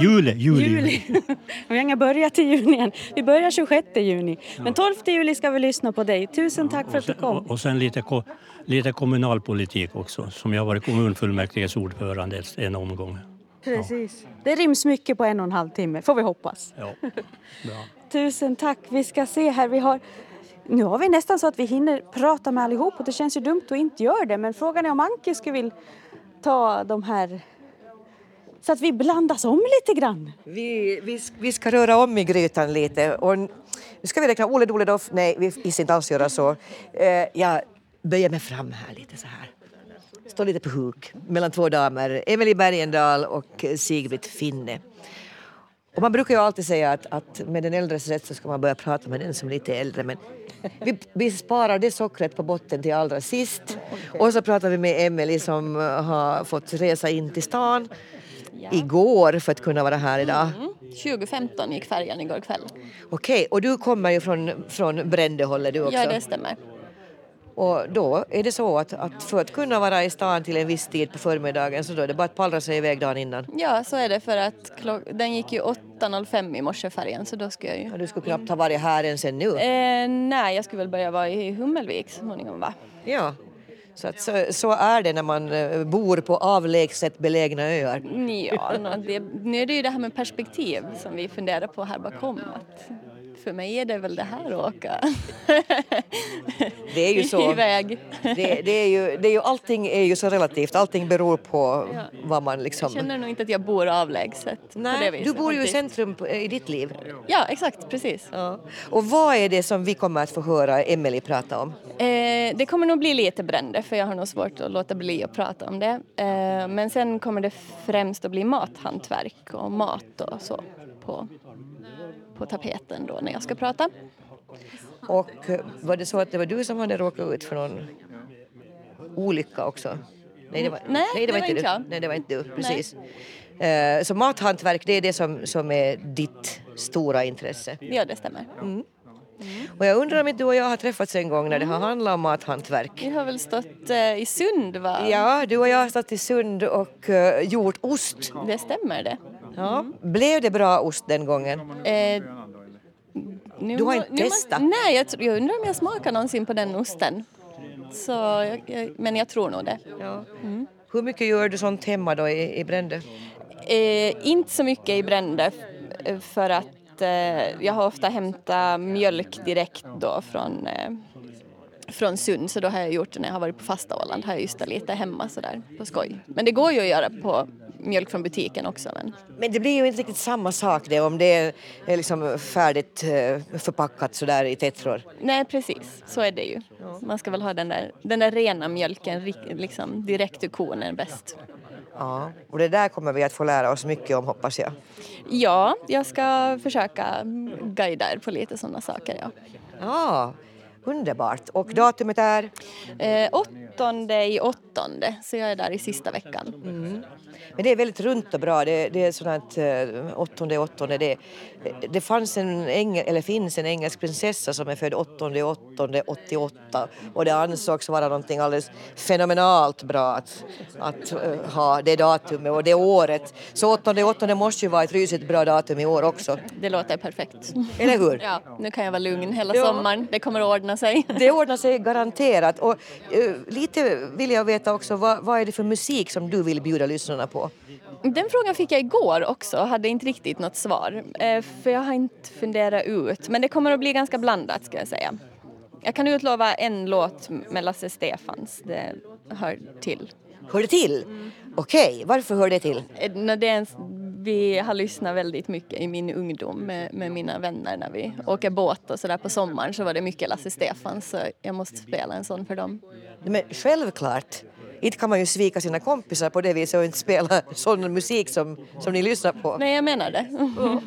Juli, juli. Juli. Vi har inga börjat i juni än. Vi börjar 26 juni. Men 12 juli ska vi lyssna på dig. Tusen tack för att du kom. Och, sen lite, lite kommunalpolitik också, som jag har varit kommunfullmäktiges ordförande en omgång. Precis. Det ryms mycket på en och en halv timme, får vi hoppas. Ja. Bra. Tusen tack. Vi ska se här. Vi har... Nu har vi nästan så att vi hinner prata med allihop och det känns ju dumt att inte göra det. Men frågan är om Anki skulle vilja ta de här så att vi blandas om lite grann. Vi, vi, vi ska röra om i grytan lite. Och nu ska vi räkna Ole Dole Doff. Nej, vi ska inte alls göra så. Eh, jag böjer mig fram här lite så här. Står lite på huk mellan två damer. Emily Bergendahl och Sigbritt Finne. Och man brukar ju alltid säga att, att med den äldres rätt så ska man börja prata med den som är lite äldre. Men vi, vi sparar det sockret på botten till allra sist. Och så pratar vi med Emily som eh, har fått resa in till stan igår för att kunna vara här idag. 2015 gick färjan igår kväll. Okej, och du kommer ju från, från Brändehållet du också. Ja, det stämmer. Och då är det så att, att för att kunna vara i stan till en viss tid på förmiddagen så då är det bara att pallra sig iväg dagen innan. Ja, så är det för att den gick ju 8.05 i morse färjan så då ska jag ju... Och du skulle knappt ha varit här än sen nu. Eh, nej, jag skulle väl börja vara i Hummelvik så småningom va? Ja, så, att, så, så är det när man eh, bor på avlägset belägna öar. Ja, nå, det, nu är det ju det här med perspektiv som vi funderar på här bakom. Att för mig är det väl det här att åka Det är ju så. iväg. Det, det, är ju, det är ju, allting är ju så relativt, allting beror på Ja. vad man liksom... Jag känner nog inte att jag bor avlägset Nej, viset. du bor ju i centrum i ditt liv. Ja, exakt, precis. Ja. Och vad är det som vi kommer att få höra Emily prata om? Eh, det kommer nog bli lite brände för jag har nog svårt att låta bli att prata om det. Eh, men sen kommer det främst att bli mathantverk och mat och så på, på tapeten då när jag ska prata. Och eh, var det så att det var du som hade råkat ut för någon olycka också? Nej, det var, Nej, det var inte du. jag. Nej, det var inte du. Precis. Eh, Så mathantverk, det är det som, som är ditt stora intresse. Ja, det stämmer. Mm. Och jag undrar om inte du och jag har träffats en gång när det har handlat om mathantverk. Vi har väl stått eh, i Sund va? Ja, du och jag har stått i Sund och eh, gjort ost. Det stämmer det. Ja. Blev det bra ost den gången? Eh, nu, Du har inte testat? Nej, jag, jag undrar om jag smakar någonsin på den osten. Så, jag, jag, men jag tror nog det. Ja. Hur mycket gör du sånt hemma då i, i Brände? Eh, inte så mycket i Brände f- för att eh, jag har ofta hämtat mjölk direkt då från, eh, från Sund så då har jag gjort det när jag har varit på fasta Åland har jag just det lite hemma sådär på skoj. Men det går ju att göra på mjölk från butiken också. Men... Men det blir ju inte riktigt samma sak det om det är är liksom färdigt eh, förpackat sådär i tetror. Nej precis, så är det ju. Man ska väl ha den där, den där rena mjölken liksom, direkt ur kon är bäst. Ja, och det där kommer vi att få lära oss mycket om hoppas jag. Ja, jag ska försöka guida er på lite sådana saker. Ja. Ja, underbart. Och datumet är? Eh, åttonde i åttonde, så jag är där i sista veckan. Men det är väldigt runt och bra. Det, det är sådant eh, åttonde åttonde. Det, det fanns en engel, eller finns en engelsk prinsessa som är född åttonde åttonde 88 och det ansågs vara någonting alldeles fenomenalt bra att, att eh, ha det datumet och det året. Så åttonde åttonde måste ju vara ett rysigt bra datum i år också. Det låter perfekt. Eller hur? Ja, nu kan jag vara lugn hela Ja. sommaren. Det kommer att ordna sig. Det ordnar sig garanterat. Och eh, lite vill jag veta också, vad, vad är det för musik som du vill bjuda lyssnarna på? Den frågan fick jag igår också hade inte riktigt något svar. Eh, För jag har inte funderat ut. Men det kommer att bli ganska blandat ska jag säga. Jag kan utlova en låt med Lasse Stefans. Det hör till. Hör det till? Okej, varför hör det till? Eh, det är en, vi har lyssnat väldigt mycket i min ungdom med, med mina vänner när vi åker båt och sådär på sommaren så var det mycket Lasse Stefans så jag måste spela en sån för dem. Men självklart. Inte kan man ju svika sina kompisar på det viset och inte spela sån musik som, som ni lyssnar på. Nej, jag menar det.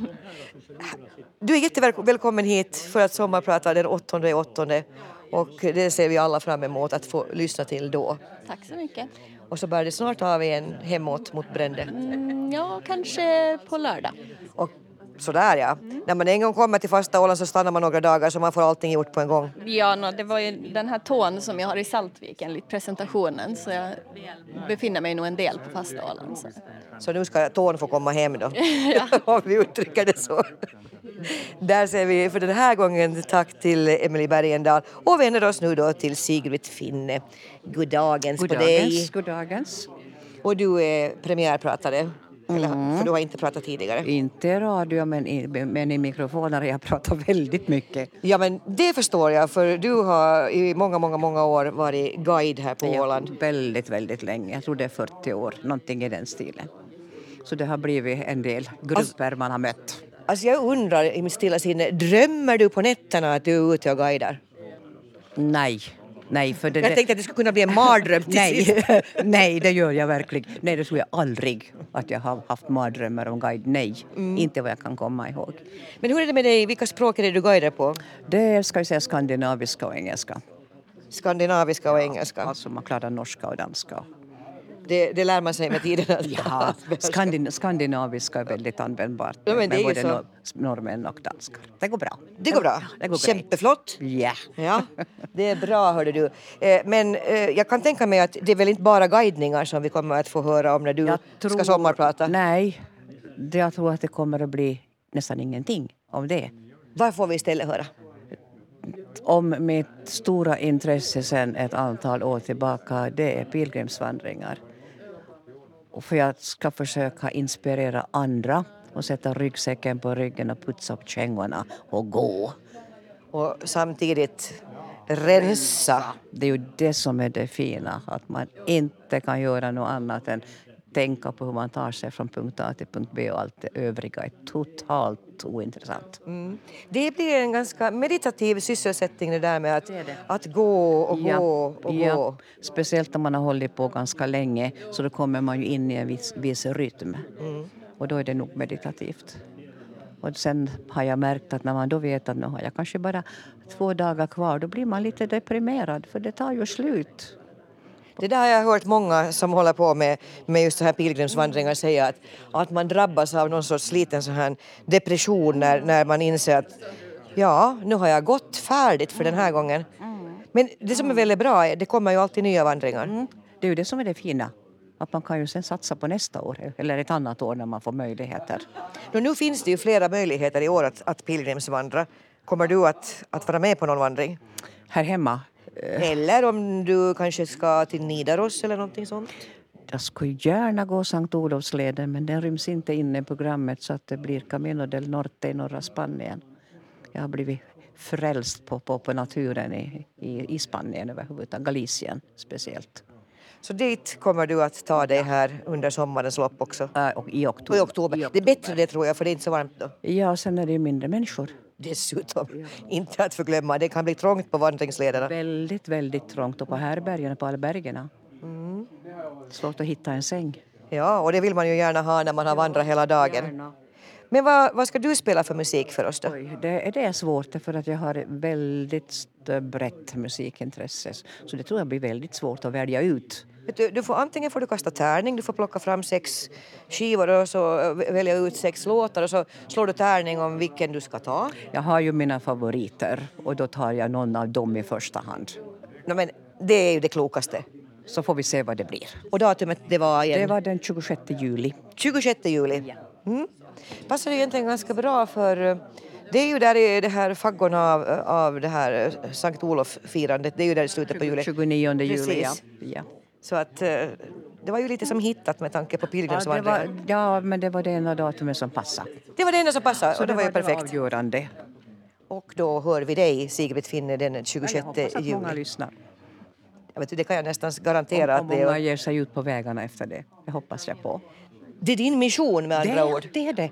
Du är jättevälkommen hit för att sommarprata den 8 åttonde och det ser vi alla fram emot att få lyssna till då. Tack så mycket. Och så börjar det snart av igen hemåt mot Brände. Mm, ja, kanske på lördag. Och sådär ja. När man en gång kommer till fasta Åland så stannar man några dagar så man får allting gjort på en gång. Ja, no, det var ju den här tån som jag har i Saltvik enligt presentationen så jag befinner mig nog en del på fasta Åland. Så. Så nu ska tån få komma hem då, om vi uttrycker det så. Där säger vi för den här gången tack till Emily Bergendahl och vänder oss nu då till Sigrid Finne. Goddagens på dig. Goddagens, goddagens. Och du är premiärpratare, eller, Mm. för du har inte pratat tidigare. Inte i radio men i, men i mikrofoner. Jag pratar väldigt mycket. Ja men det förstår jag för du har i många, många, många år varit guide här på Ja, Åland. Väldigt, väldigt länge. Jag tror det är 40 år, någonting i den stilen. Så det har blivit en del grupper man har mött. Alltså jag undrar i mitt stilla sinne, drömmer du på nätterna att du är ute och guidar? Nej. Nej, för det, Jag tänkte att det skulle kunna bli en mardröm till. Nej, nej, det gör jag verkligen. Nej, det tror jag aldrig att jag har haft mardrömmar om guide. Nej, Mm. inte vad jag kan komma ihåg. Men hur är det med dig, vilka språk är det du guidar på? Det ska vi säga, skandinaviska och engelska. Skandinaviska och engelska? Alltså man klarar norska och danska. Det, det lär man sig med tiden. Ja, skandin, skandinaviska är väldigt användbart Ja, men ju både så. nor- norrmän och danskar. Det går bra. Det går bra. Det går. Kämpeflott. Ja. Ja, det är bra hörde du. Eh, Men eh, jag kan tänka mig att det är väl inte bara guidningar som vi kommer att få höra om när du ska sommarprata? Nej, jag tror att det kommer att bli nästan ingenting av det. Vad får vi istället höra? Om mitt stora intresse sedan ett antal år tillbaka, det är pilgrimsvandringar. Och för jag ska försöka inspirera andra och sätta ryggsäcken på ryggen och putsa upp kängorna och gå. Och samtidigt rensa. Det är ju det som är det fina, att man inte kan göra något annat än tänka på hur man tar sig från punkt A till punkt B och allt det övriga är totalt ointressant. Mm. Det blir en ganska meditativ sysselsättning det där med att, att gå och gå och ja. gå. Speciellt om man har hållit på ganska länge så då kommer man ju in i en viss, viss rytm. Mm. Och då är det nog meditativt. Och sen har jag märkt att när man då vet att nu har jag kanske bara två dagar kvar då blir man lite deprimerad för det tar ju slut. Det där har jag hört många som håller på med, med just så här pilgrimsvandringar säga att, att man drabbas av någon sorts liten så här depression när, när man inser att ja, nu har jag gått färdigt för den här gången. Men det som är väldigt bra är det kommer ju alltid nya vandringar. Det är ju det som är det fina. Att man kan ju sen satsa på nästa år eller ett annat år när man får möjligheter. Nå, nu finns det ju flera möjligheter i år att, att pilgrimsvandra. Kommer du att, att vara med på någon vandring? Här hemma? Eller om du kanske ska till Nidaros eller någonting sånt? jag skulle gärna gå Sankt Olofsleden men den ryms inte in i programmet så att det blir Camino del Norte i norra Spanien. Jag har blivit frälst på, på, på naturen i, i, i Spanien överhuvudtaget, Galicien speciellt. Så dit kommer du att ta dig här under sommarens lopp också? Äh, och i, oktober. Och i oktober. Det är bättre det tror jag för det är inte så varmt då. Ja, sen är det ju mindre människor. Dessutom, inte att förglömma, det kan bli trångt på vandringslederna. Väldigt, väldigt trångt och på härbergen och på albergerna. Mm. Svårt att hitta en säng. Ja, och det vill man ju gärna ha när man har vandrat hela dagen. Men vad, vad ska du spela för musik för oss då? Oj, det, det är svårt för att jag har väldigt brett musikintresse. Så det tror jag blir väldigt svårt att välja ut. Du, du får, antingen får du kasta tärning, du får plocka fram sex skivor och så eh, välja ut sex låtar och så slår du tärning om vilken du ska ta. Jag har ju mina favoriter och då tar jag någon av dem i första hand. No, men det är ju det klokaste. Så får vi se vad det blir. Och datumet det var igen? Det var den 26 juli. 26 juli? Mm. Passar egentligen ganska bra för eh, det är ju där i det här faggorna av, av det här eh, Sankt Olof-firandet, det är ju där i slutet på juli. 29 juli, ja. Precis. ja. Så att eh, det var ju lite som hittat med tanke på Ja, pilgrimsvandringen. var, ja, men det var det ena datumet som passade. Det var det enda som passade Så och det var ju perfekt. avgörande. Och då hör vi dig, Sigrid Finne, den 26 Jag hoppas att många lyssnar. Jag vet, det kan jag nästan garantera Och att det många ger sig ut på vägarna efter det. Det hoppas jag på. Det är din mission med andra det, ord. Det är det.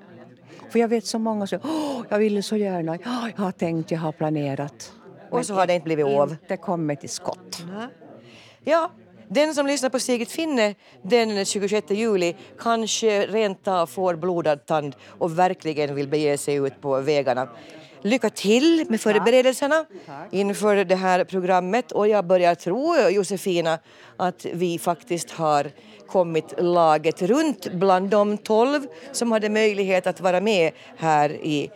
För jag vet så många som Åh, jag ville så gärna, jag har tänkt, jag har planerat. Och så har det inte blivit av. Inte kommit till skott. Ja, den som lyssnar på Sigrid Finne den 26 juli kanske rent av får blodad tand och verkligen vill bege sig ut på vägarna. Lycka till med förberedelserna inför det här programmet och jag börjar tro, Josefina, att vi faktiskt har kommit laget runt bland de tolv som hade möjlighet att vara med här i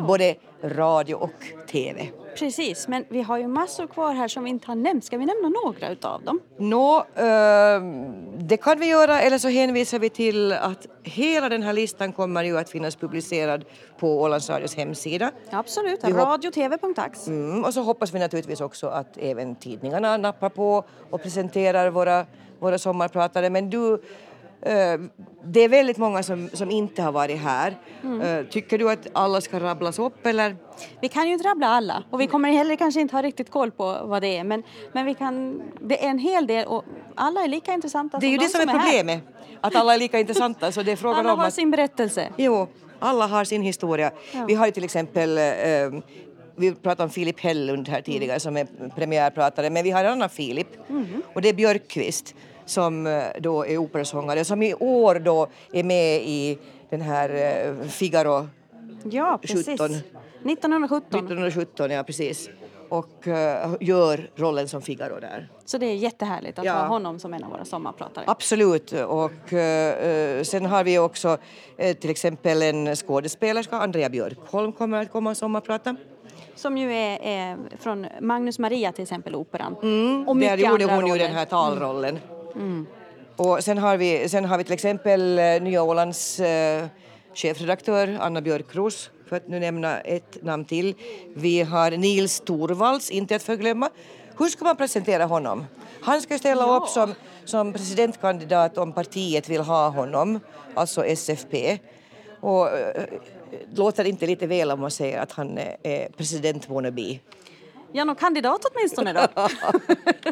både radio och TV. Precis, men vi har ju massor kvar här som vi inte har nämnt. Ska vi nämna några utav dem? Nå, eh, det kan vi göra eller så hänvisar vi till att hela den här listan kommer ju att finnas publicerad på Ålands Radios hemsida. Absolut, radiotv.ax. Mm, och så hoppas vi naturligtvis också att även tidningarna nappar på och presenterar våra, våra sommarpratare. Men du, det är väldigt många som, som inte har varit här. Mm. Eh, tycker du att alla ska rabblas upp eller? Vi kan ju inte rabbla alla och vi kommer heller kanske inte ha riktigt koll på vad det är men, men vi kan, det är en hel del och alla är lika intressanta Det är ju som det de som är här. problemet, att alla är lika intressanta. Så det är frågan Alla om har att... sin berättelse. Jo, alla har sin historia. Ja. Vi har ju till exempel, eh, vi pratade om Filip Hellund här tidigare som är premiärpratare, men vi har en annan Filip och det är Björkqvist som eh, då är operasångare som i år då är med i den här eh, Figaro Ja, precis. 17. 1917. 1917, ja precis. Och eh, gör rollen som Figaro där. Så det är jättehärligt att Ja. ha honom som en av våra sommarpratare. Absolut. Och eh, sen har vi också eh, till exempel en skådespelerska, Andrea Björkholm kommer att komma och sommarprata. Som ju är, är från Magnus Maria till exempel, operan. Mm, och där gjorde hon ju roller. den här talrollen. Mm. Och sen har, vi, sen har vi till exempel eh, Nya Ålands eh, chefredaktör Anna Björkros, för att nu nämna ett namn till. Vi har Nils Torvalds, inte att förglömma. Hur ska man presentera honom? Han ska ställa upp som, som presidentkandidat om partiet vill ha honom, alltså SFP. Och eh, låter inte lite väl om man säger att han är, är president wannabe? Ja, någon kandidat åtminstone då.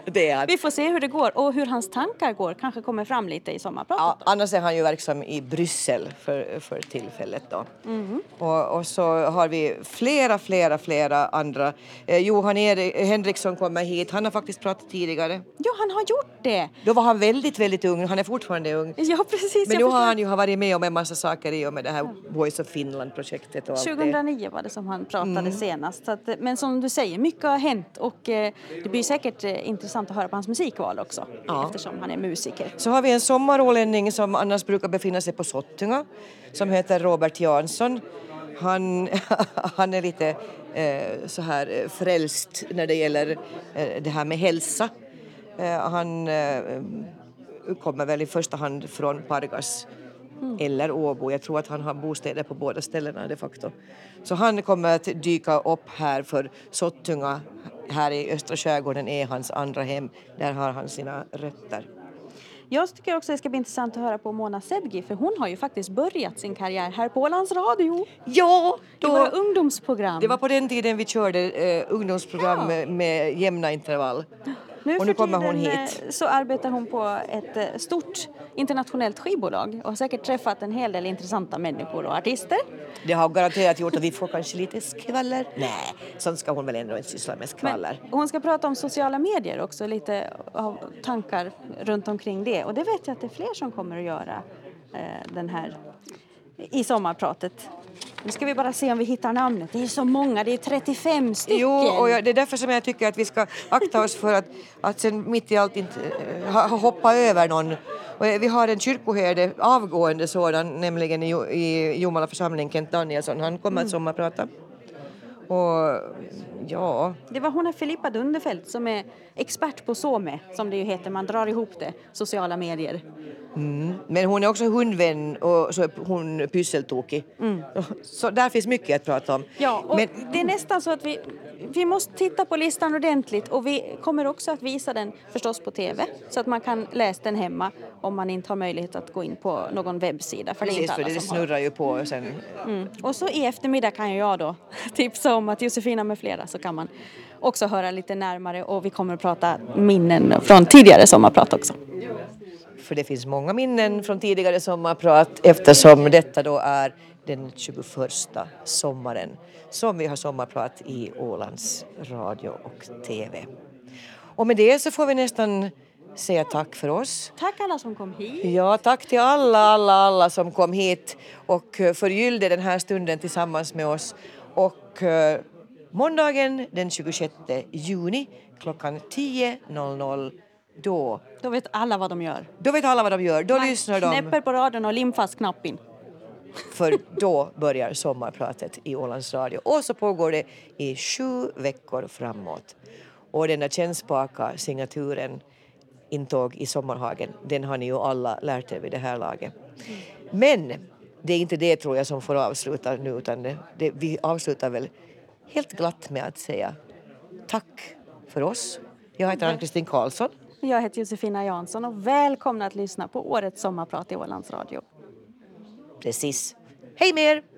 Det är han. Vi får se hur det går och hur hans tankar går. Kanske kommer fram lite i sommarpratet. Ja, annars är han ju verksam i Bryssel för, för tillfället. Då. Mhm. Och, och så har vi flera, flera, flera andra. Eh, Johan Erik, Henriksson kommer hit. Han har faktiskt pratat tidigare. Ja, han har gjort det. Då var han väldigt, väldigt ung. Han är fortfarande ung. Ja, precis. Men nu har han ju varit med om en massa saker i och med det här Voice of Finland-projektet och allt det. 2009 var det som han pratade Mm. senast. Att, men som du säger, mycket har hänt och eh, det blir säkert eh, intressant att höra på hans musikval också Ja. eftersom han är musiker. Så har vi en sommarålänning som annars brukar befinna sig på Sottunga som heter Robert Jansson. Han, han är lite eh, så här frälst när det gäller det här med hälsa. Han kommer väl i första hand från Pargas eller Åbo. Jag tror att han har bostäder på båda ställena de facto. Så han kommer att dyka upp här för Sottunga här i östra skärgården är hans andra hem. Där har han sina rötter. Jag tycker också det ska bli intressant att höra på Mona Sedgi för hon har ju faktiskt börjat sin karriär här på Ålands Radio. Ja! I våra ungdomsprogram. Det var på den tiden vi körde eh, ungdomsprogram med, med jämna intervall. Nu och nu kommer hon hit. eh, så arbetar hon på ett eh, stort internationellt skivbolag och har säkert träffat en hel del intressanta människor och artister. Det har garanterat gjort att vi får kanske lite skvaller. Nej, sånt ska hon väl ändå inte syssla med skvaller. Och hon ska prata om sociala medier också, lite av tankar runt omkring det. Och det vet jag att det är fler som kommer att göra eh, den här i sommarpratet. Nu ska vi bara se om vi hittar namnet. Det är så många, det är 35 stycken. Jo, och jag, det är därför som jag tycker att vi ska akta oss för att, att sen mitt i allt inte eh, ha- hoppa över någon. Och eh, vi har en kyrkoherde, avgående sådan, nämligen i, i Jomala församling, Kent Danielsson. Han kommer Mm. att sommarprata. Och ja, Det var hon Filippa Dunderfelt som är expert på SOME, som det ju heter, man drar ihop det, sociala medier. Mm. men hon är också hundvän och så är hon pysseltokig. Så där finns mycket att prata om. Mm. Ja, och Men- det är nästan så att vi, vi måste titta på listan ordentligt och vi kommer också att visa den förstås på TV så att man kan läsa den hemma om man inte har möjlighet att gå in på någon webbsida. För det är Precis, inte för det som har. snurrar ju på sen. Mm. Och så i eftermiddag kan jag då tipsa om att Josefina med flera så kan man också höra lite närmare och vi kommer att prata minnen från tidigare sommarprat också. För det finns många minnen från tidigare sommarprat eftersom detta då är den 21 sommaren som vi har sommarprat i Ålands radio och TV. Och med det så får vi nästan säga tack för oss. Tack alla som kom hit. Ja, tack till alla, alla, alla som kom hit och eh, förgyllde den här stunden tillsammans med oss. Och eh, måndagen den 26 juni klockan 10.00 då Då vet alla vad de gör. då vet alla vad de gör. Då Man lyssnar de. knäpper på radion och lim fast knappen. För då börjar sommarpratet i Ålands Radio. Och så pågår det i sju veckor framåt. Och den där kännspaka signaturen intåg i Sommarhagen, den har ni ju alla lärt er vid det här laget. Men det är inte det tror jag som får avsluta nu utan det, det, vi avslutar väl helt glatt med att säga tack för oss. Jag heter Ann-Kristin Karlsson. Jag heter Josefina Jansson och välkomna att lyssna på årets sommarprat i Ålands Radio. Precis. Hej med er!